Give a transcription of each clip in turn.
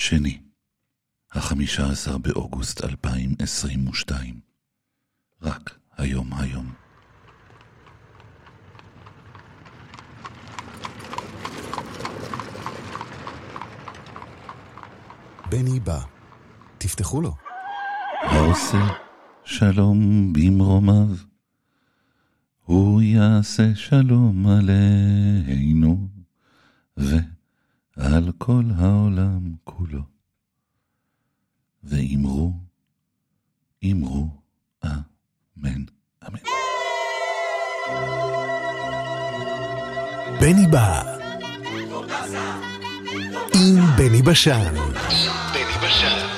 שני, החמישה עשר באוגוסט 2022. רק היום היום. בני בא. תפתחו לו. העושה שלום במרומיו, הוא יעשה שלום עלינו ועל כל העולם כולו. ואמרו, אמרו, אמן, אמן. בני בא. עם בני בשן. בני בשן.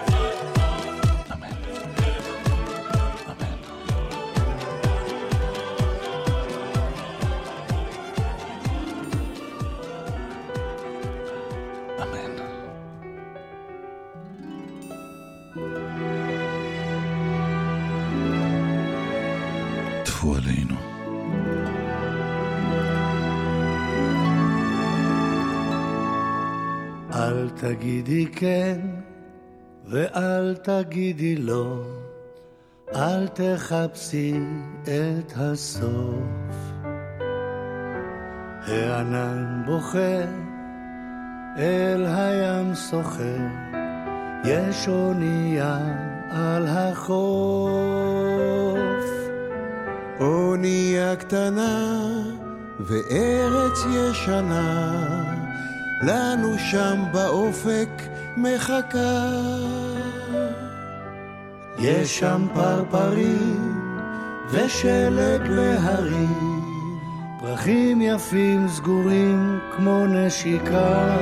תגידי כן ואל תגידי לא, אל תחפשי את הסוף. הענן בוכה, אל הים שוחה, יש אונייה על החוף. אונייה קטנה וארץ ישנה, לנו שם באופק מחכה. יש שם פרפרים ושלג בהרים, פרחים יפים סגורים כמו נשיקה.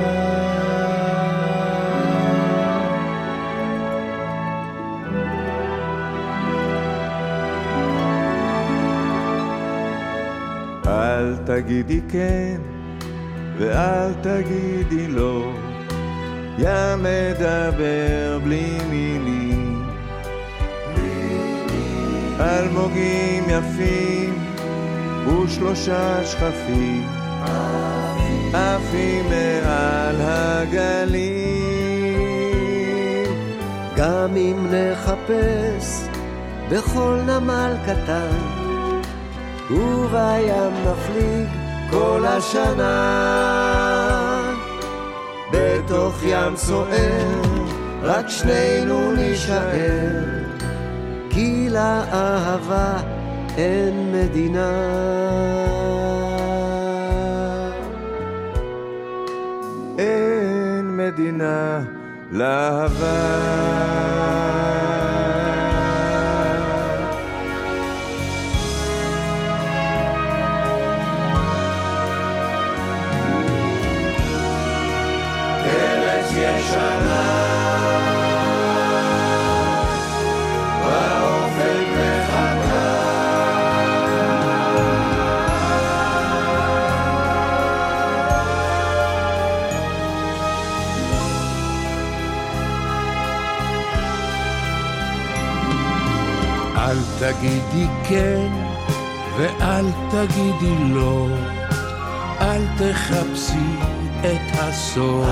אל תגידי כן ואל תגידי לא, ים מדבר בלי מילים. אלמוגים יפים ושלושה שכפים עפים מעל הגלים. גם אם נחפש בכל נמל קטן, ובים נפליג כל השנה. בתוך ים סוער, רק שנינו נישאר, כי לאהבה אין מדינה. אין מדינה לאהבה. את הסוף.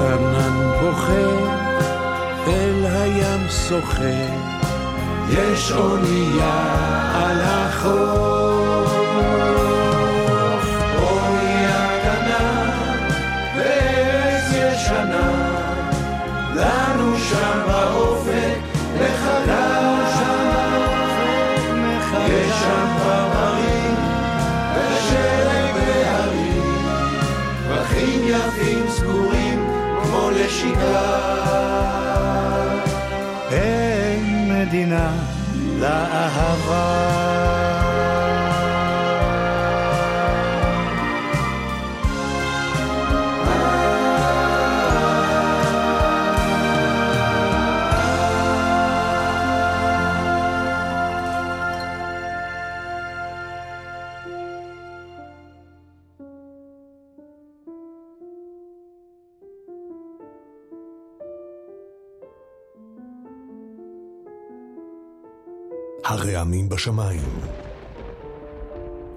הענן בוכה, אל הים שוחה, יש אונייה על החוף. נשיקה. אין מדינה לאהבה.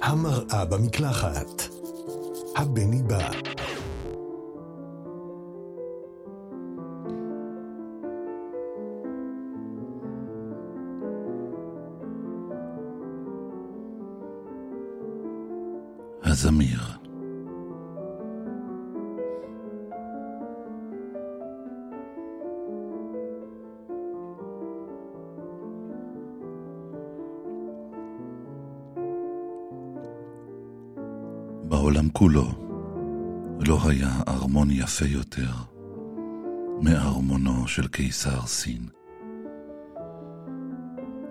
המראה במקלחת. הבני בא. הזמיר. כולו לא היה ארמון יפה יותר מארמונו של קיסר סין.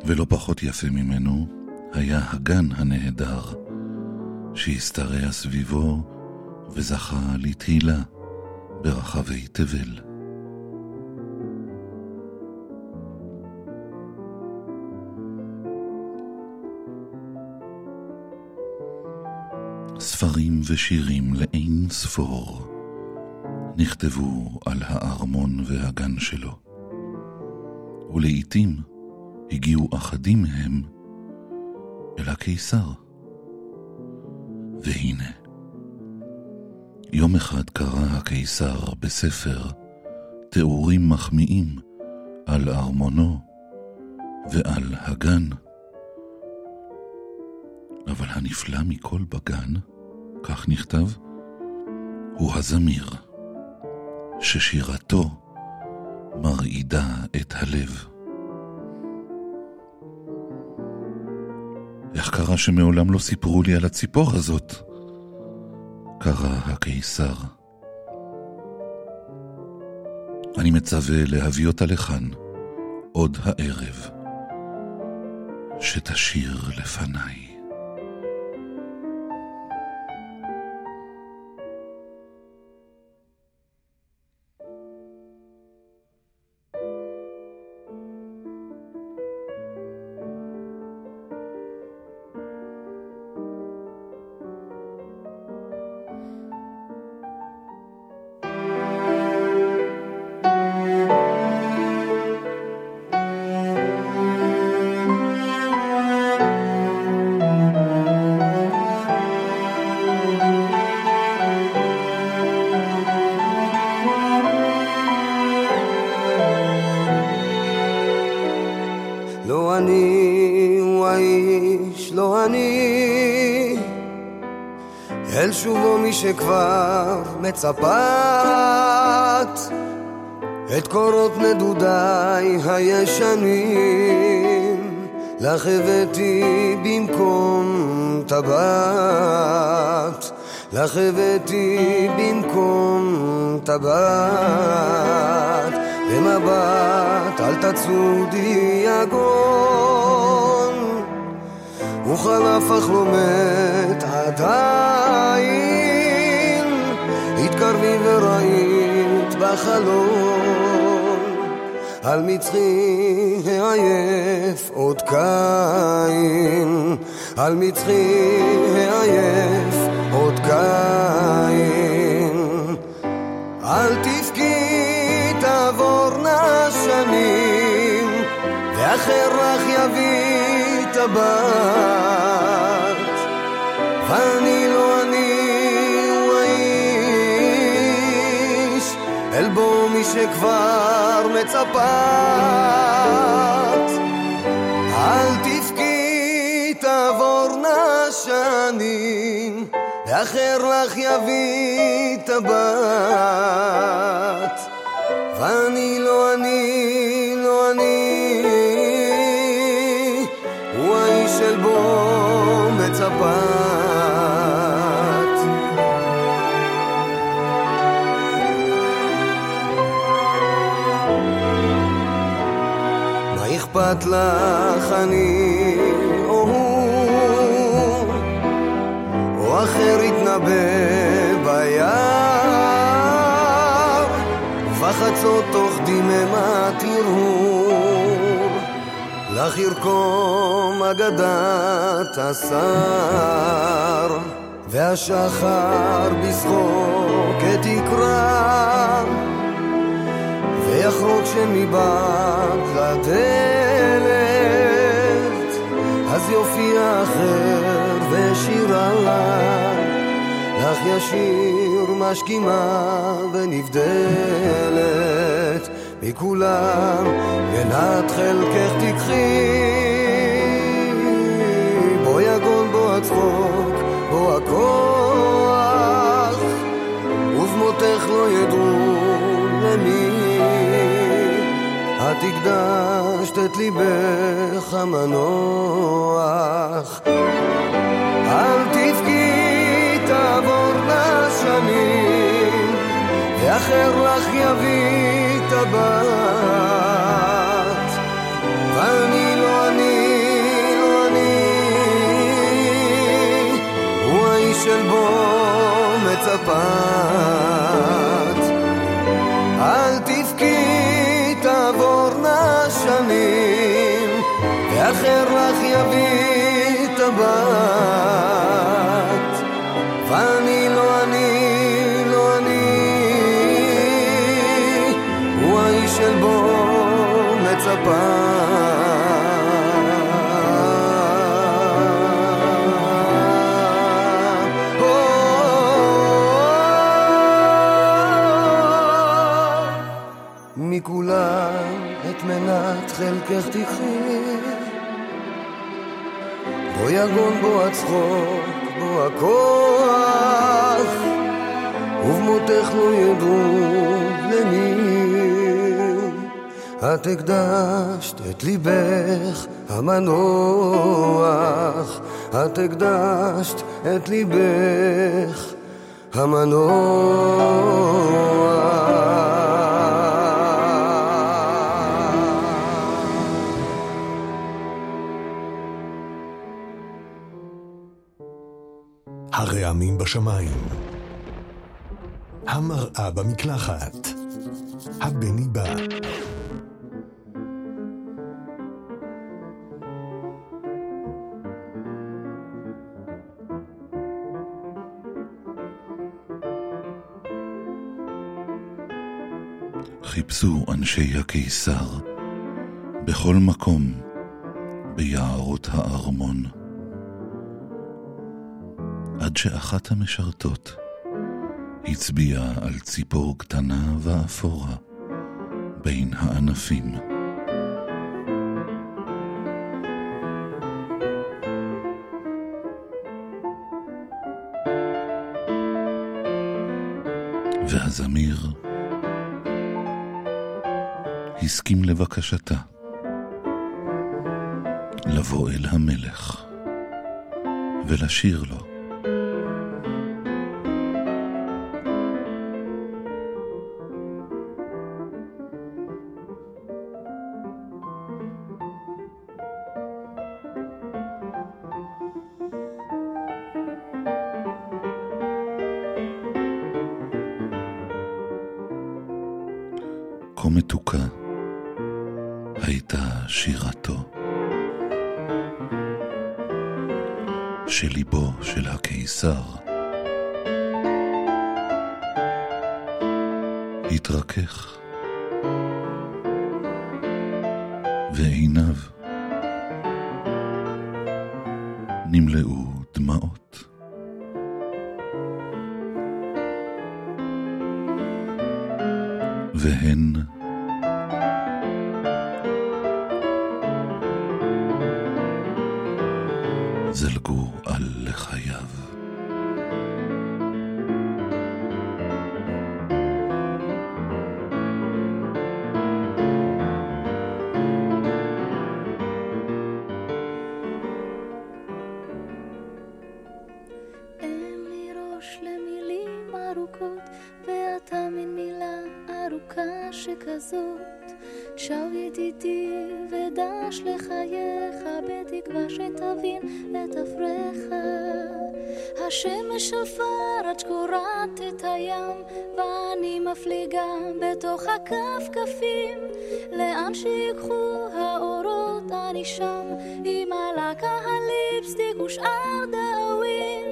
ולא פחות יפה ממנו היה הגן הנהדר שהשתרע סביבו וזכה לתהילה ברחבי תבל. ושירים לאין ספור נכתבו על הארמון והגן שלו, ולעיתים הגיעו אחדים מהם אל הקיסר. והנה, יום אחד קרא הקיסר בספר תיאורים מחמיאים על ארמונו ועל הגן. אבל הנפלא מכל בגן, כך נכתב, הוא הזמיר, ששירתו מרעידה את הלב. איך קרה שמעולם לא סיפרו לי על הציפור הזאת? קרא הקיסר. אני מצווה להביא אותה לכאן עוד הערב, שתשיר לפניי. שכבר מצפת על מצחי העייף עוד קין אל תבכי תעבורנה שנים ואחר לך יביא טבעת ואני לא אל בו מי שכבר מצפת. שנים, ואחר לך יביא את הבת. ואני לא אני, לא אני, הוא האיש של בו מצפת. מה אכפת לך אני? אחר יתנבא ביער, ובחצות תוך דממת הרהור, לך ירקום אגדת השר, והשחר בשחוק יקרא. ויחרוג שמבעד לדלת, אז יופיע אחר ושירה לך ישיר משכימה ונבדלת, מכולם מנת חלקך תקחי, בו יגון את הקדשת את ליבך המנוח. אל תבכי תעבורנה שנים ואחר לך יביא טבעת ואחר לך יביא טבעת בו יגון בו הצחוק, בו הכוח ובמותך לא ידעו למי את הקדשת את ליבך המנוח. את הקדשת את ליבך המנוח בשמיים. המראה במקלחת. הבני בא. חיפשו אנשי הקיסר בכל מקום ביערות הארמון. עד שאחת המשרתות הצביעה על ציפור קטנה ואפורה בין הענפים. והזמיר הסכים לבקשתה לבוא אל המלך ולשיר לו. ודש לחייך בתקווה שתבין את אפריך. השמש שלפה עד שקורעת את הים ואני מפליגה בתוך הכפכפים לאן שיקחו האורות אני שם עם הלקה הליפסטיק ושאר דאווין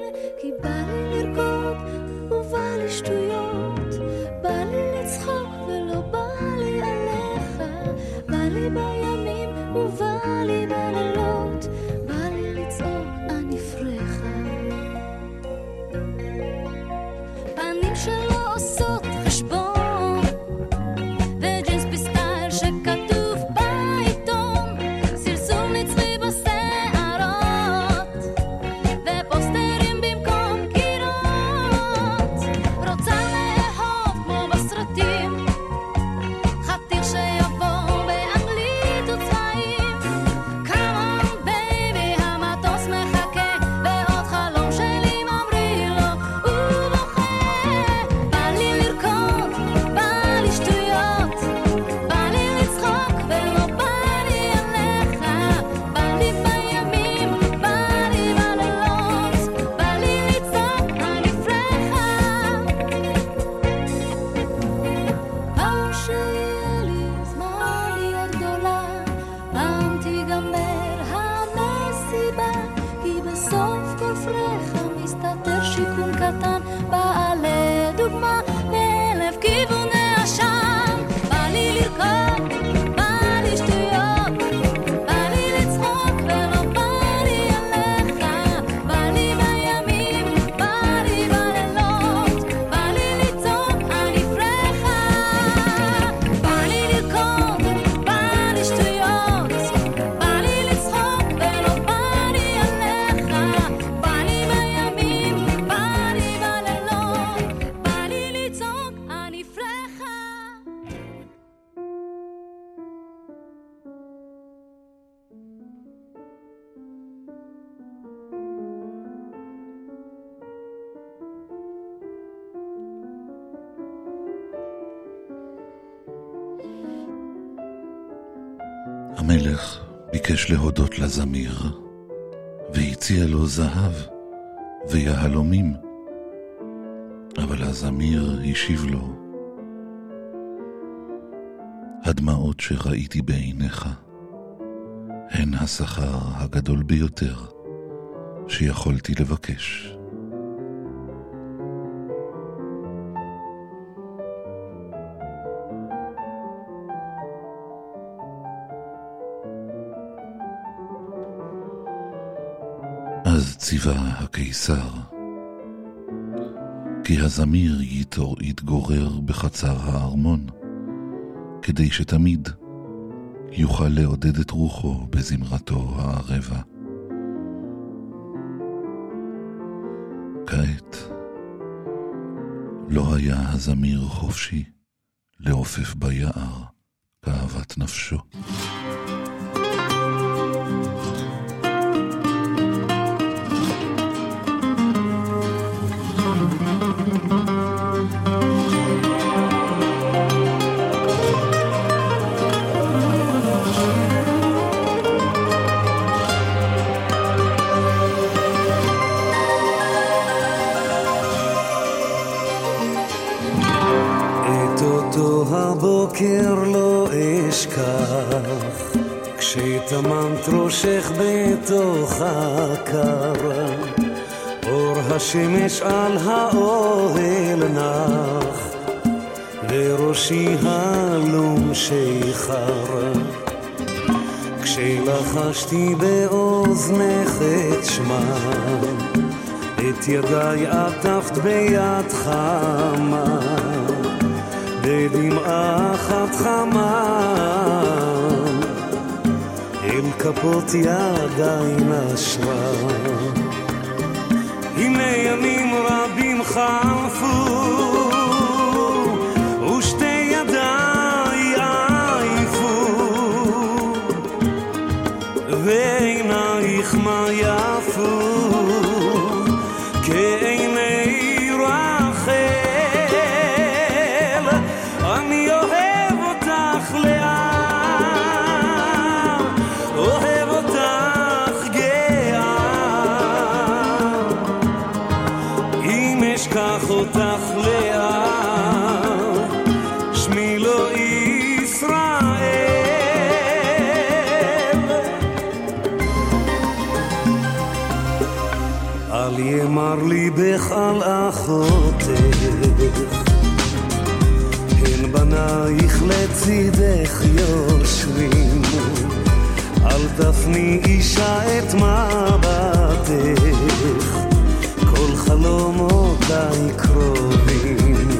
ביקש להודות לזמיר, והציע לו זהב ויהלומים, אבל הזמיר השיב לו, הדמעות שראיתי בעיניך הן השכר הגדול ביותר שיכולתי לבקש. ציווה הקיסר, כי הזמיר יתור יתגורר בחצר הארמון, כדי שתמיד יוכל לעודד את רוחו בזמרתו הערבה. כעת לא היה הזמיר חופשי לעופף ביער כאוות נפשו. כשטמנת ראשך בתוך הקר, אור השמש על האוהל נח, וראשי הלום שיכר. כשלחשתי באוזנך את שמם, את ידיי עטפת ביד חמה, בדמעה אחת חמה, כפות ידיי נשרה. הנה ימים רבים חלפו, ליבך על אחותך, הן בנייך לצידך יושבים, אל תפני אישה את מבטך. כל חלומותיי קרובים.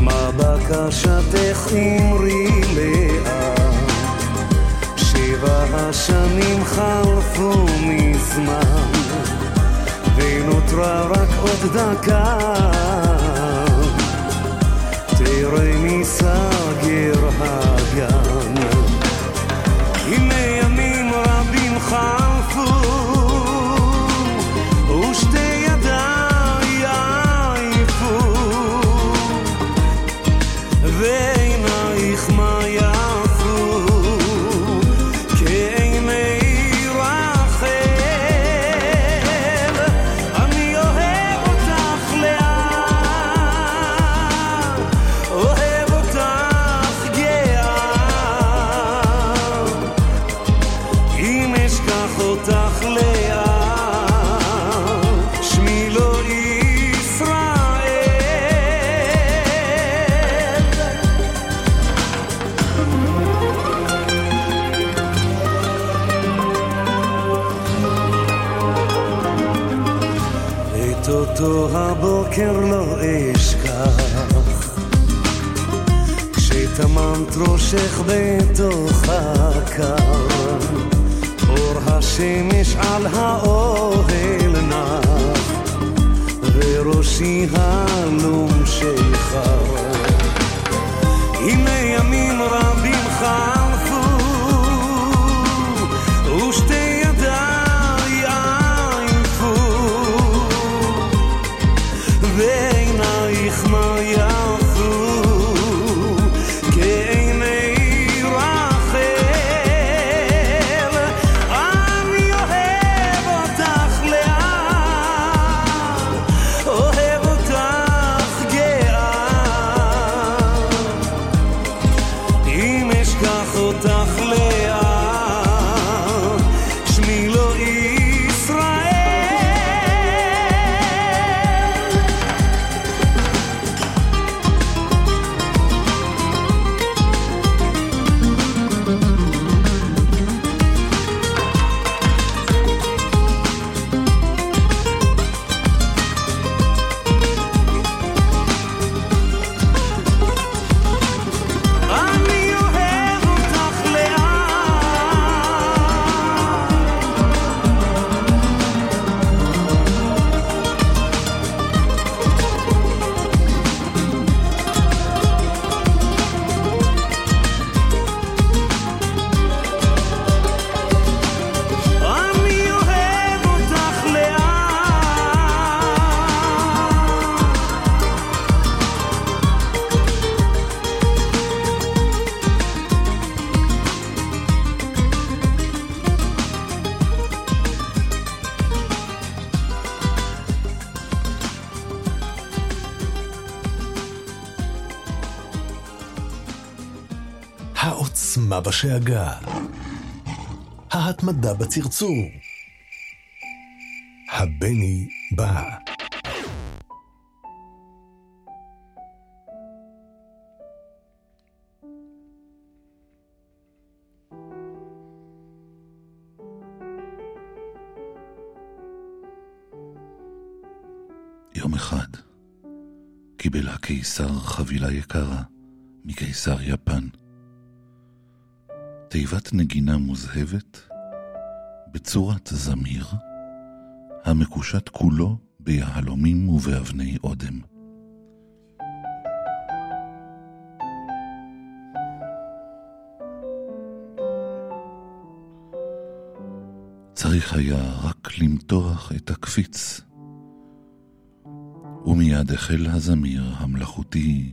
מה בקשתך אמרי לאט? שבע השנים חלפו מזמן, ונותרה רק עוד דקה. תראה מסגר הגן. הנה ימים רבים חלפו הבוקר לא אשכח. כשטמנת ראשך בתוך הקר אור השמש על האוהל נח וראשי הלום שיכר הנה ימים רבים חלפו בשאגה. ההתמדה בצרצור. הבני בא. יום אחד קיבל הקיסר חבילה יקרה מקיסר יפן. תיבת נגינה מוזהבת בצורת זמיר, המקושט כולו ביהלומים ובאבני אודם. צריך היה רק למתוח את הקפיץ, ומיד החל הזמיר המלאכותי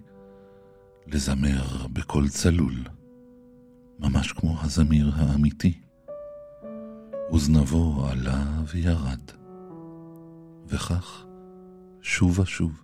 לזמר בקול צלול. ממש כמו הזמיר האמיתי. וזנבו עלה וירד, וכך שוב ושוב.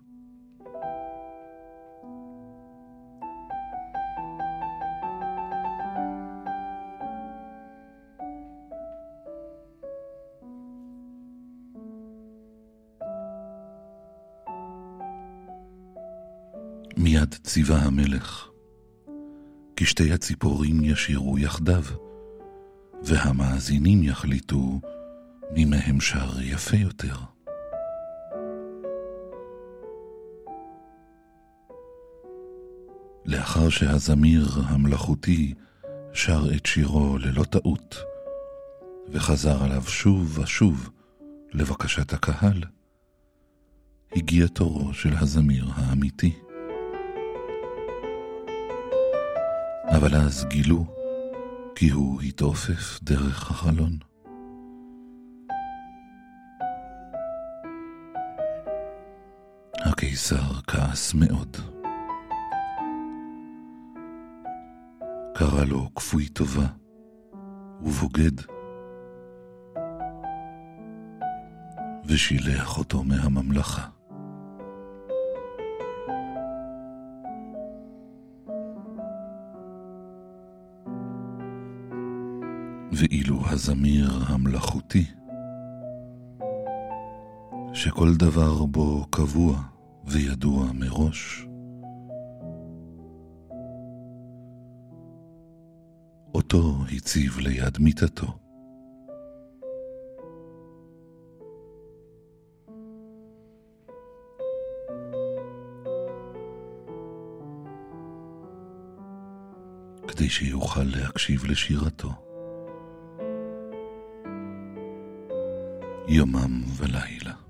מיד ציווה המלך, כי שתי הציפורים ישירו יחדיו, והמאזינים יחליטו מי מהם שר יפה יותר. לאחר שהזמיר המלאכותי שר את שירו ללא טעות, וחזר עליו שוב ושוב לבקשת הקהל, הגיע תורו של הזמיר האמיתי. אבל אז גילו כי הוא התעופף דרך החלון. הקיסר כעס מאוד. קרא לו כפוי טובה ובוגד, ושילח אותו מהממלכה. ואילו הזמיר המלאכותי, שכל דבר בו קבוע וידוע מראש, אותו הציב ליד מיטתו. כדי שיוכל להקשיב לשירתו. יומם ולילה.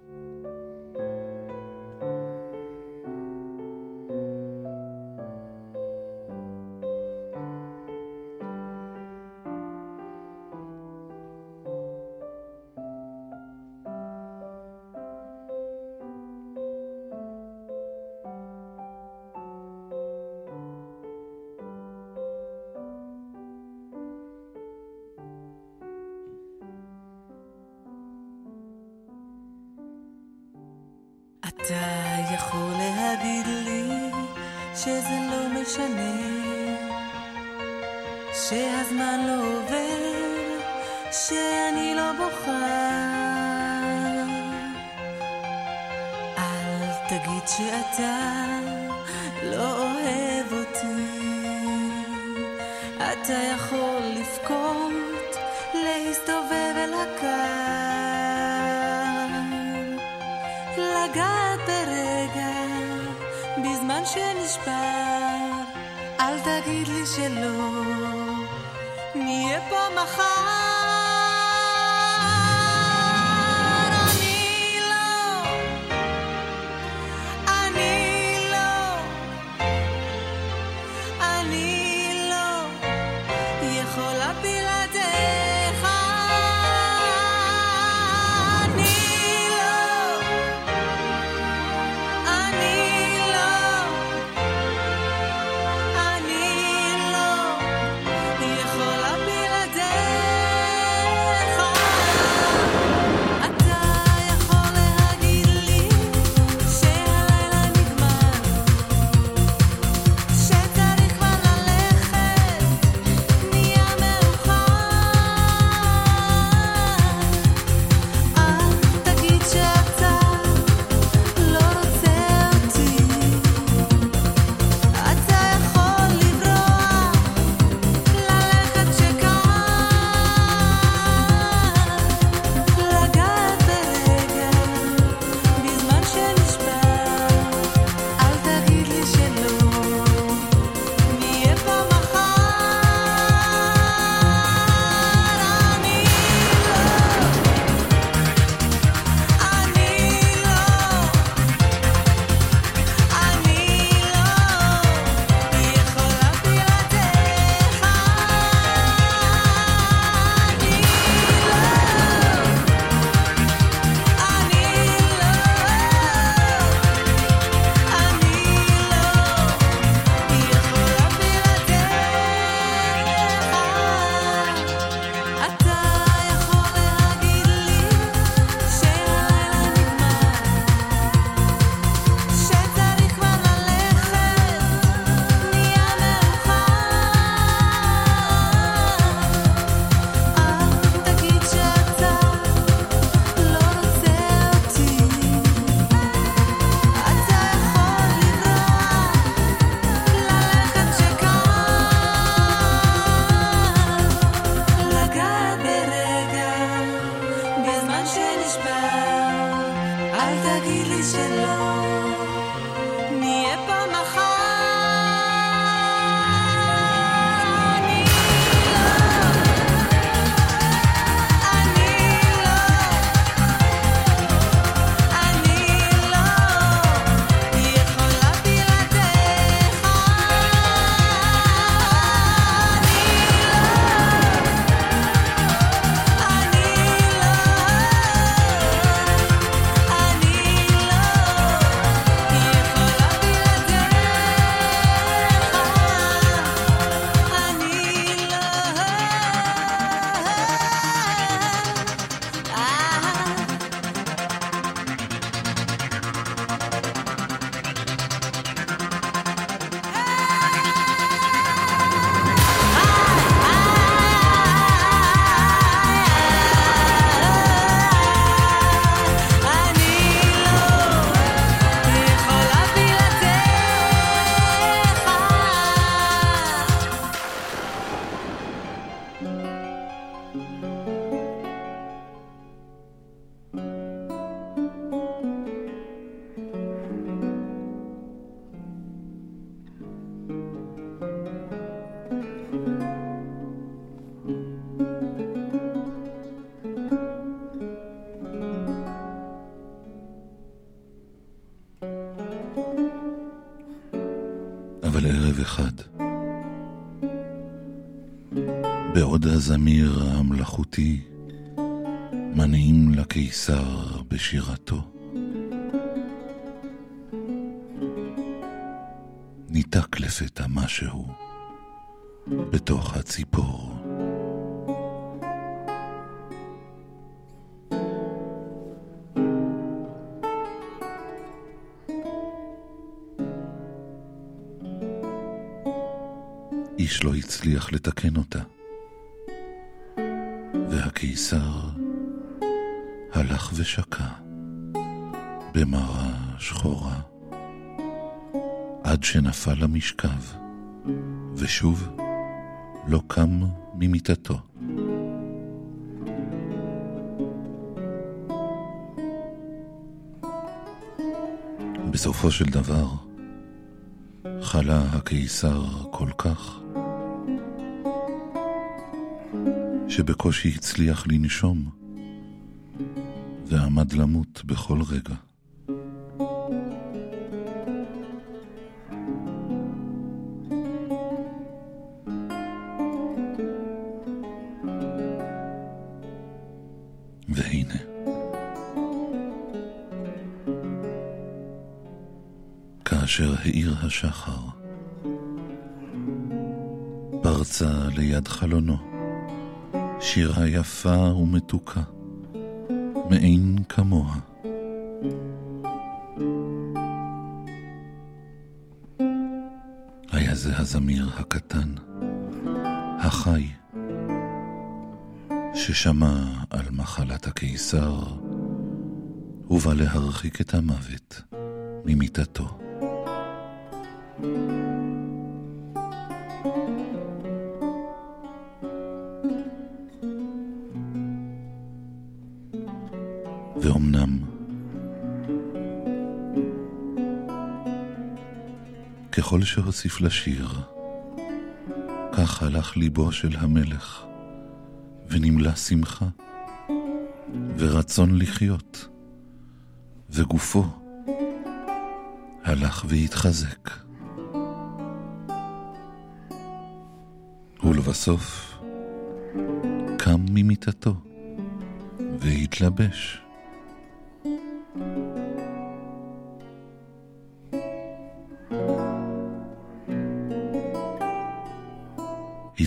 נהיה פה מחר. הזמיר המלאכותי מנעים לקיסר בשירתו, ניתק לפתע משהו בתוך הציפור. איש לא הצליח לתקן אותה. והקיסר הלך ושקע במרה שחורה עד שנפל למשכב, ושוב לא קם ממיטתו. בסופו של דבר חלה הקיסר כל כך, שבקושי הצליח לנשום, ועמד למות בכל רגע. והנה, כאשר האיר השחר, פרצה ליד חלונו. שירה יפה ומתוקה, מאין כמוה. היה זה הזמיר הקטן, החי, ששמע על מחלת הקיסר, ובא להרחיק את המוות ממיטתו. ואומנם, ככל שהוסיף לשיר, כך הלך ליבו של המלך, ונמלא שמחה, ורצון לחיות, וגופו הלך והתחזק. ולבסוף קם ממיטתו והתלבש.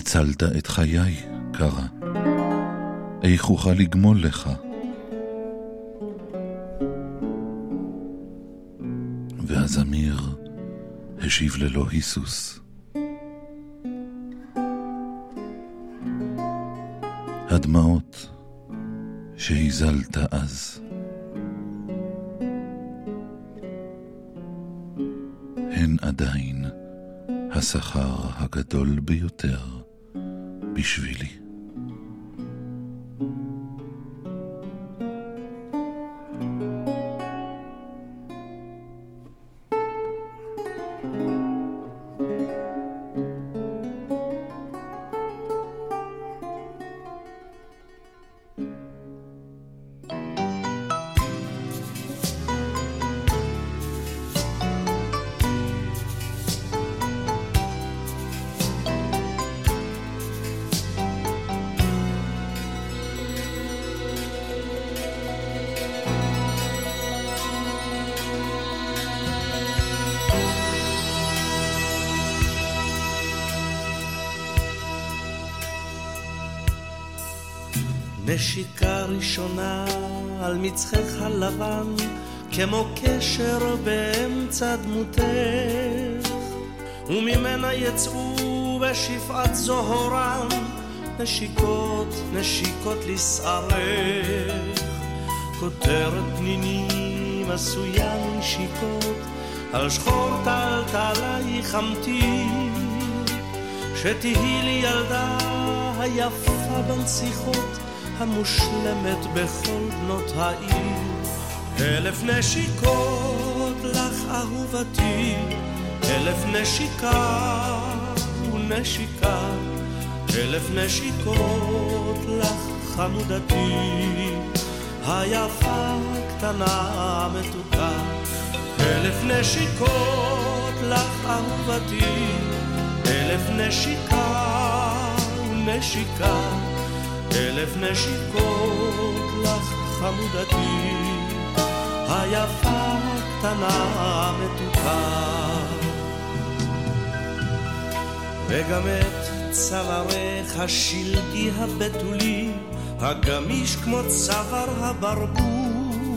הצלת את חיי, קרא. איך אוכל לגמול לך? והזמיר השיב ללא היסוס. הדמעות שהזלת אז הן עדיין השכר הגדול ביותר בשבילי. נשיקה ראשונה על מצחך הלבן, כמו קשר באמצע דמותך, וממנה יצאו בשפעת זוהרם נשיקות, נשיקות לשערך. כותרת פנינים עשויה נשיקות, על שחור טלטלייך אמתיר, שתהי לי ילדה היפה בנסיכות, המושלמת בכל בנות העיר. אלף נשיקות לך אהובתי, אלף נשיקה ונשיקה, אלף נשיקות לך חמודתי, היפה קטנה מתוקה, אלף נשיקות לך אהובתי, אלף נשיקה ונשיקה, אלף נשיקות לך חמודתי, היפה קטנה מתוקה. וגם את צווארך השלגי הבתולי, הגמיש כמו צוואר הברבור,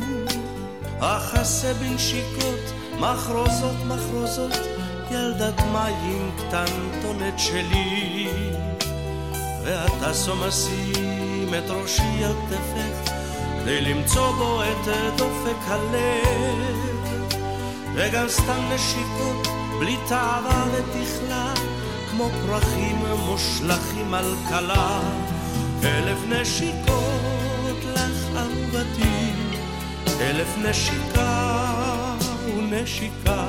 אכסה בנשיקות, מחרוזות מחרוזות, ילדת מים קטנטונת שלי. ואתה את ראשי על כתפך, כדי למצוא בו את דופק הלב. וגם סתם נשיקות, בלי תאווה ותכלה, כמו פרחים מושלכים על כלה. אלף נשיקות לך אהובתי, אלף נשיקה ונשיקה,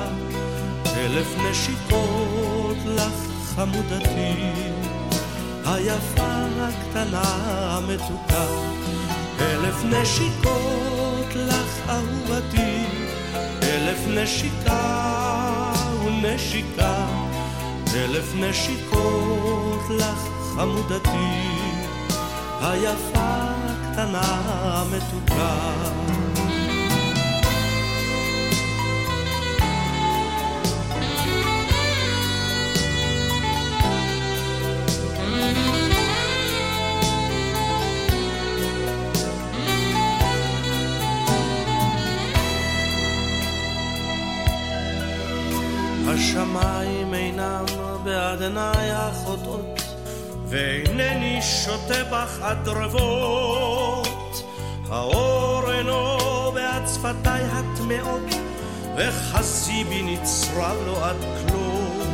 אלף נשיקות לך חמודתי, היפה הקטנה המתוקה. אלף נשיקות לך אהובתי, אלף נשיקה ונשיקה, אלף נשיקות לך חמודתי, היפה הקטנה המתוקה. בעד עיניי החוטאות, ואינני שותה בך הדרבות. האור אינו בעד שפתיי הטמאות, וחסי בי נצרב לו עד כלות.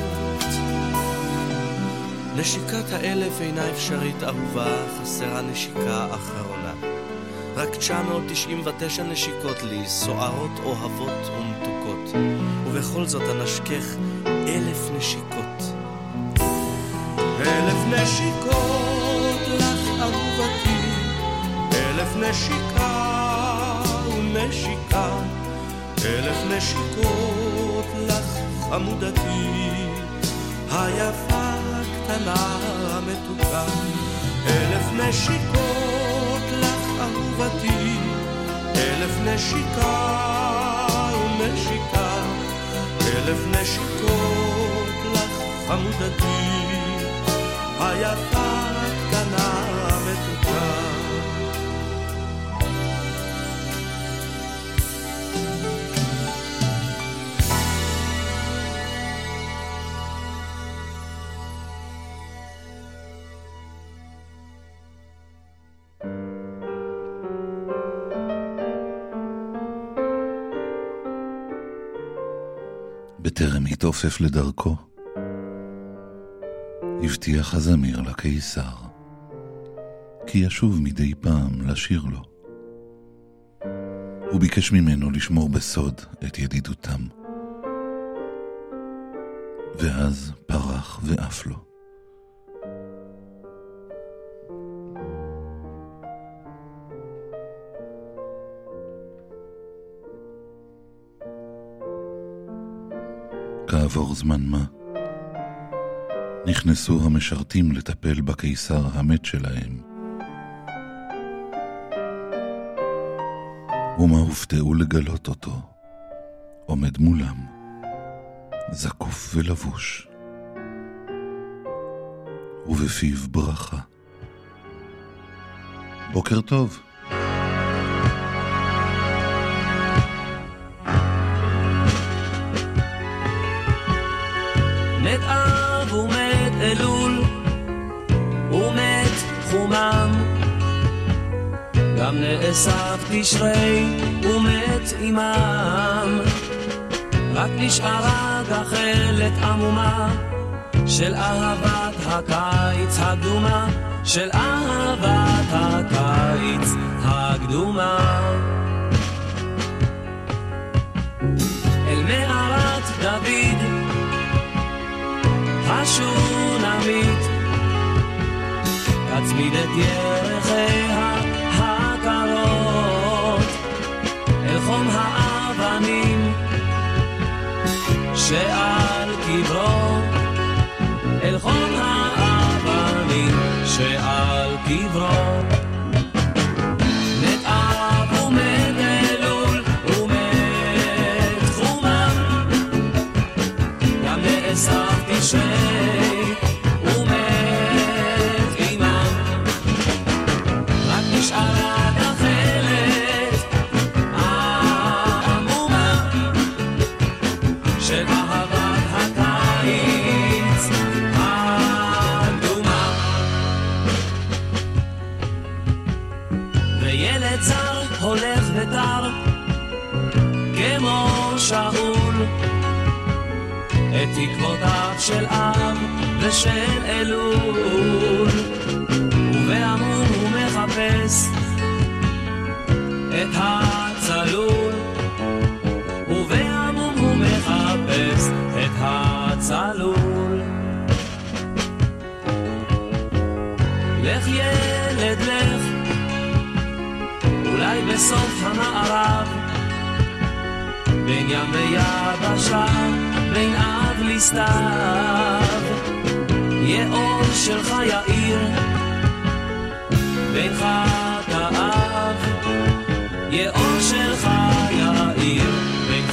נשיקת האלף אינה אפשרית אהובה, חסרה נשיקה אחרונה. רק 999 נשיקות לי, סוערות, אוהבות ומתוקות. ובכל זאת אנשכך אלף נשיקות. נשיקות לך אהובתי, אלף נשיקה ונשיקה, אלף נשיקות לך חמודתי, היפה הקטנה המתוקה. אלף נשיקות לך אהובתי, אלף נשיקה ונשיקה. אלף נשיקות לך חמודתי, בטרם התעופף לדרכו, הבטיח הזמיר לקיסר, כי ישוב מדי פעם לשיר לו. הוא ביקש ממנו לשמור בסוד את ידידותם. ואז פרח ועף לו. כעבור זמן מה, נכנסו המשרתים לטפל בקיסר המת שלהם. ומה הופתעו לגלות אותו, עומד מולם, זקוף ולבוש, ובפיו ברכה. בוקר טוב. מת אב ומת אלול ומת חומם. גם נאסף תשרי ומת עמם. רק נשארה גחלת עמומה של אהבת הקיץ הקדומה של אהבת הקיץ הקדומה. אל מערת דוד השונמית תצמיד את ירחיה הקרות. אל חום האבנים שעל תקוותיו של אב ושל אלול. ובעמום הוא מחפש את הצלול. ובעמום הוא מחפש את הצלול. לך ילד לך. אולי בסוף המערב בין ים ויבשה בין אב לסתיו יהיה אור שלך יאיר בין חטאיו יהיה אור שלך יאיר בין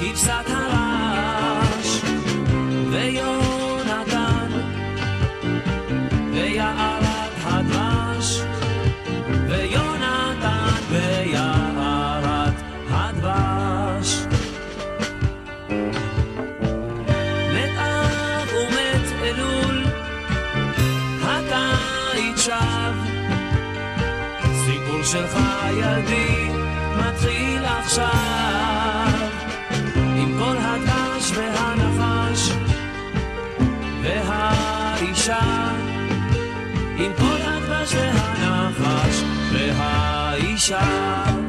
באוריה כבשת הרש ויונתן ויערת הדבש ויונתן ויערת הדבש. מת אב ומת אלול הקיץ שב סיפור שלך ילדי והאישה עם כל הדבש והנחש והאישה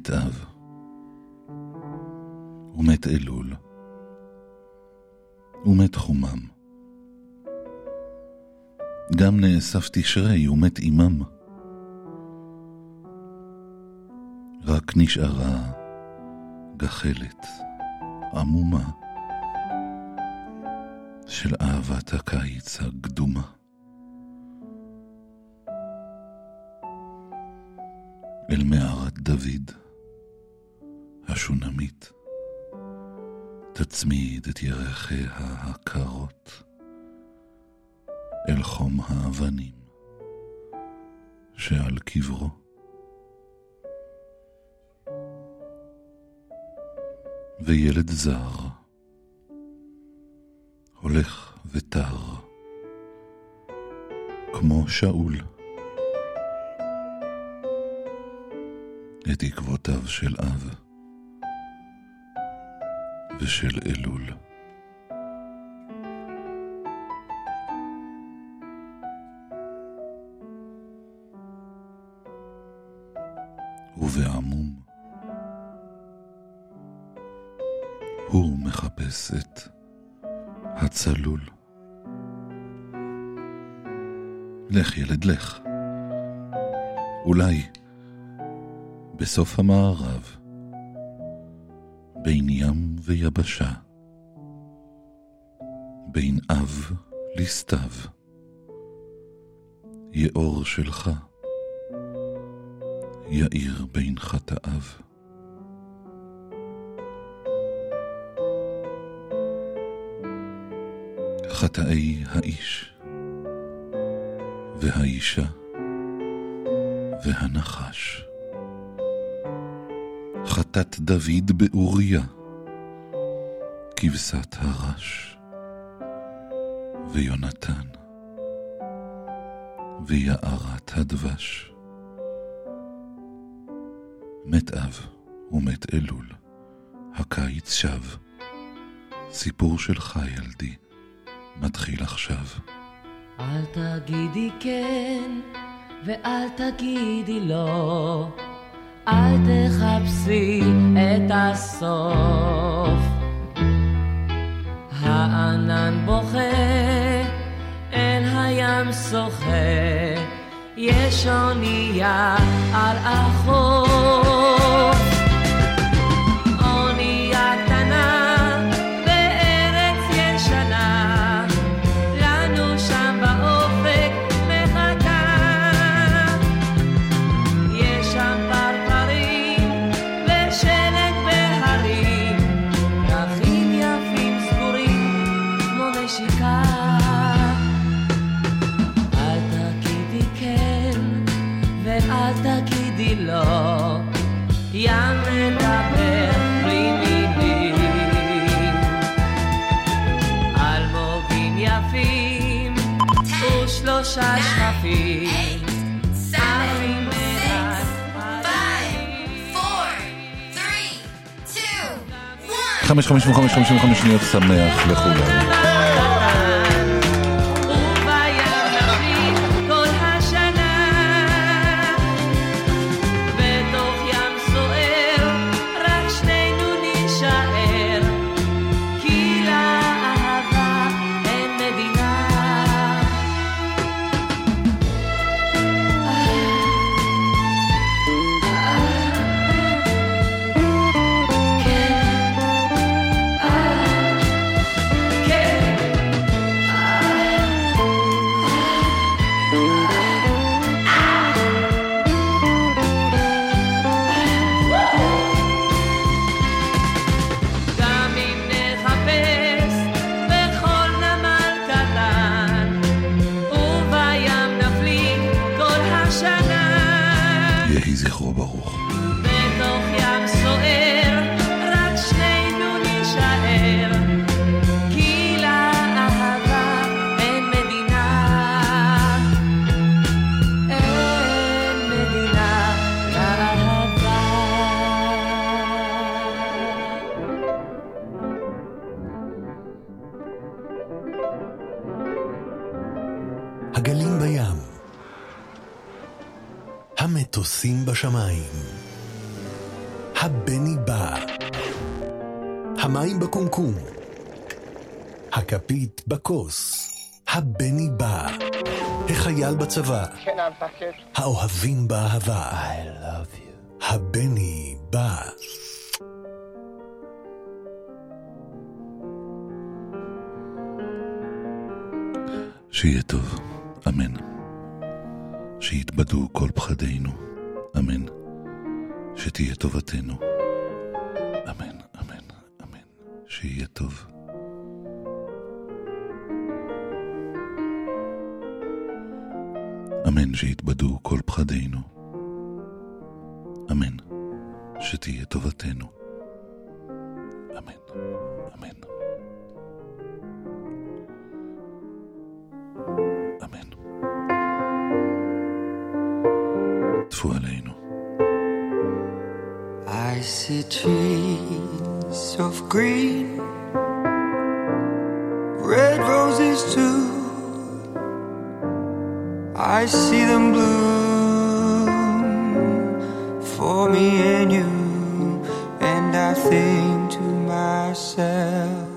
מת אב, ומת אלול, ומת חומם. גם נאסף תשרי ומת עמם. רק נשארה גחלת עמומה של אהבת הקיץ הקדומה. אל מערת דוד, השונמית, תצמיד את ירחיה הקרות אל חום האבנים שעל קברו. וילד זר הולך ותר כמו שאול. את עקבותיו של אב ושל אלול. ובעמום הוא מחפש את הצלול. לך ילד לך, אולי בסוף המערב, בין ים ויבשה, בין אב לסתיו, יאור שלך, יאיר בין חטאיו. חטאי האיש והאישה והנחש. חטאת דוד באוריה, כבשת הרש, ויונתן, ויערת הדבש. מת אב ומת אלול, הקיץ שב, סיפור שלך ילדי, מתחיל עכשיו. אל תגידי כן, ואל תגידי לא. אל תחפשי את הסוף. הענן בוכה, אל הים שוחה, יש אונייה על החוף. 5, 55, 55 שניות שמח לכולם. בכוס. הבני בא. החייל בצבא. האוהבים באהבה. I love you. הבני בא. שיהיה טוב, אמן. שיתבדו כל פחדינו, אמן. שתהיה טובתנו, אמן, אמן, אמן. שיהיה טוב. אמן שיתבדו כל פחדינו. אמן. שתהיה טובתנו. אמן. אמן. אמן. טפו עלינו. I see trees of green, red roses too. I see them bloom for me and you, and I think to myself,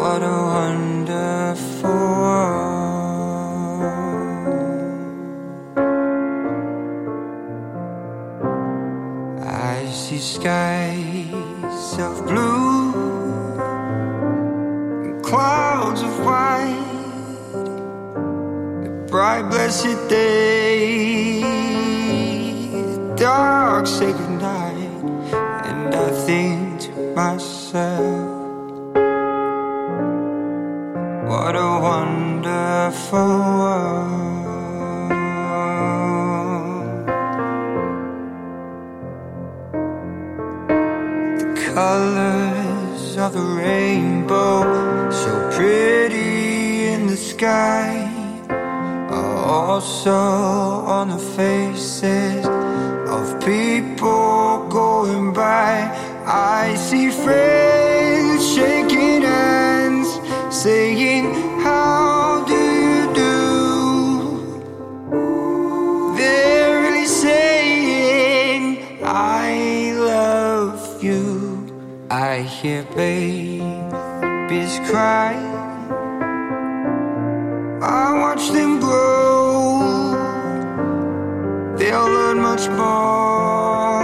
what a wonderful bright blessed day, dark sacred night, and I think to myself, what a wonderful world. The colors of the rainbow, so pretty in the sky also on the faces of people going by. I see friends shaking hands, saying, How do you do? They're really saying, I love you. I hear babies cry. you'll learn much more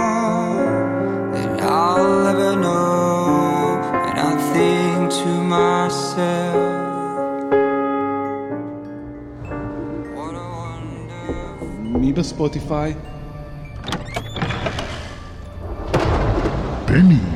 than I'll ever know. And I think to myself. Spotify. Benny.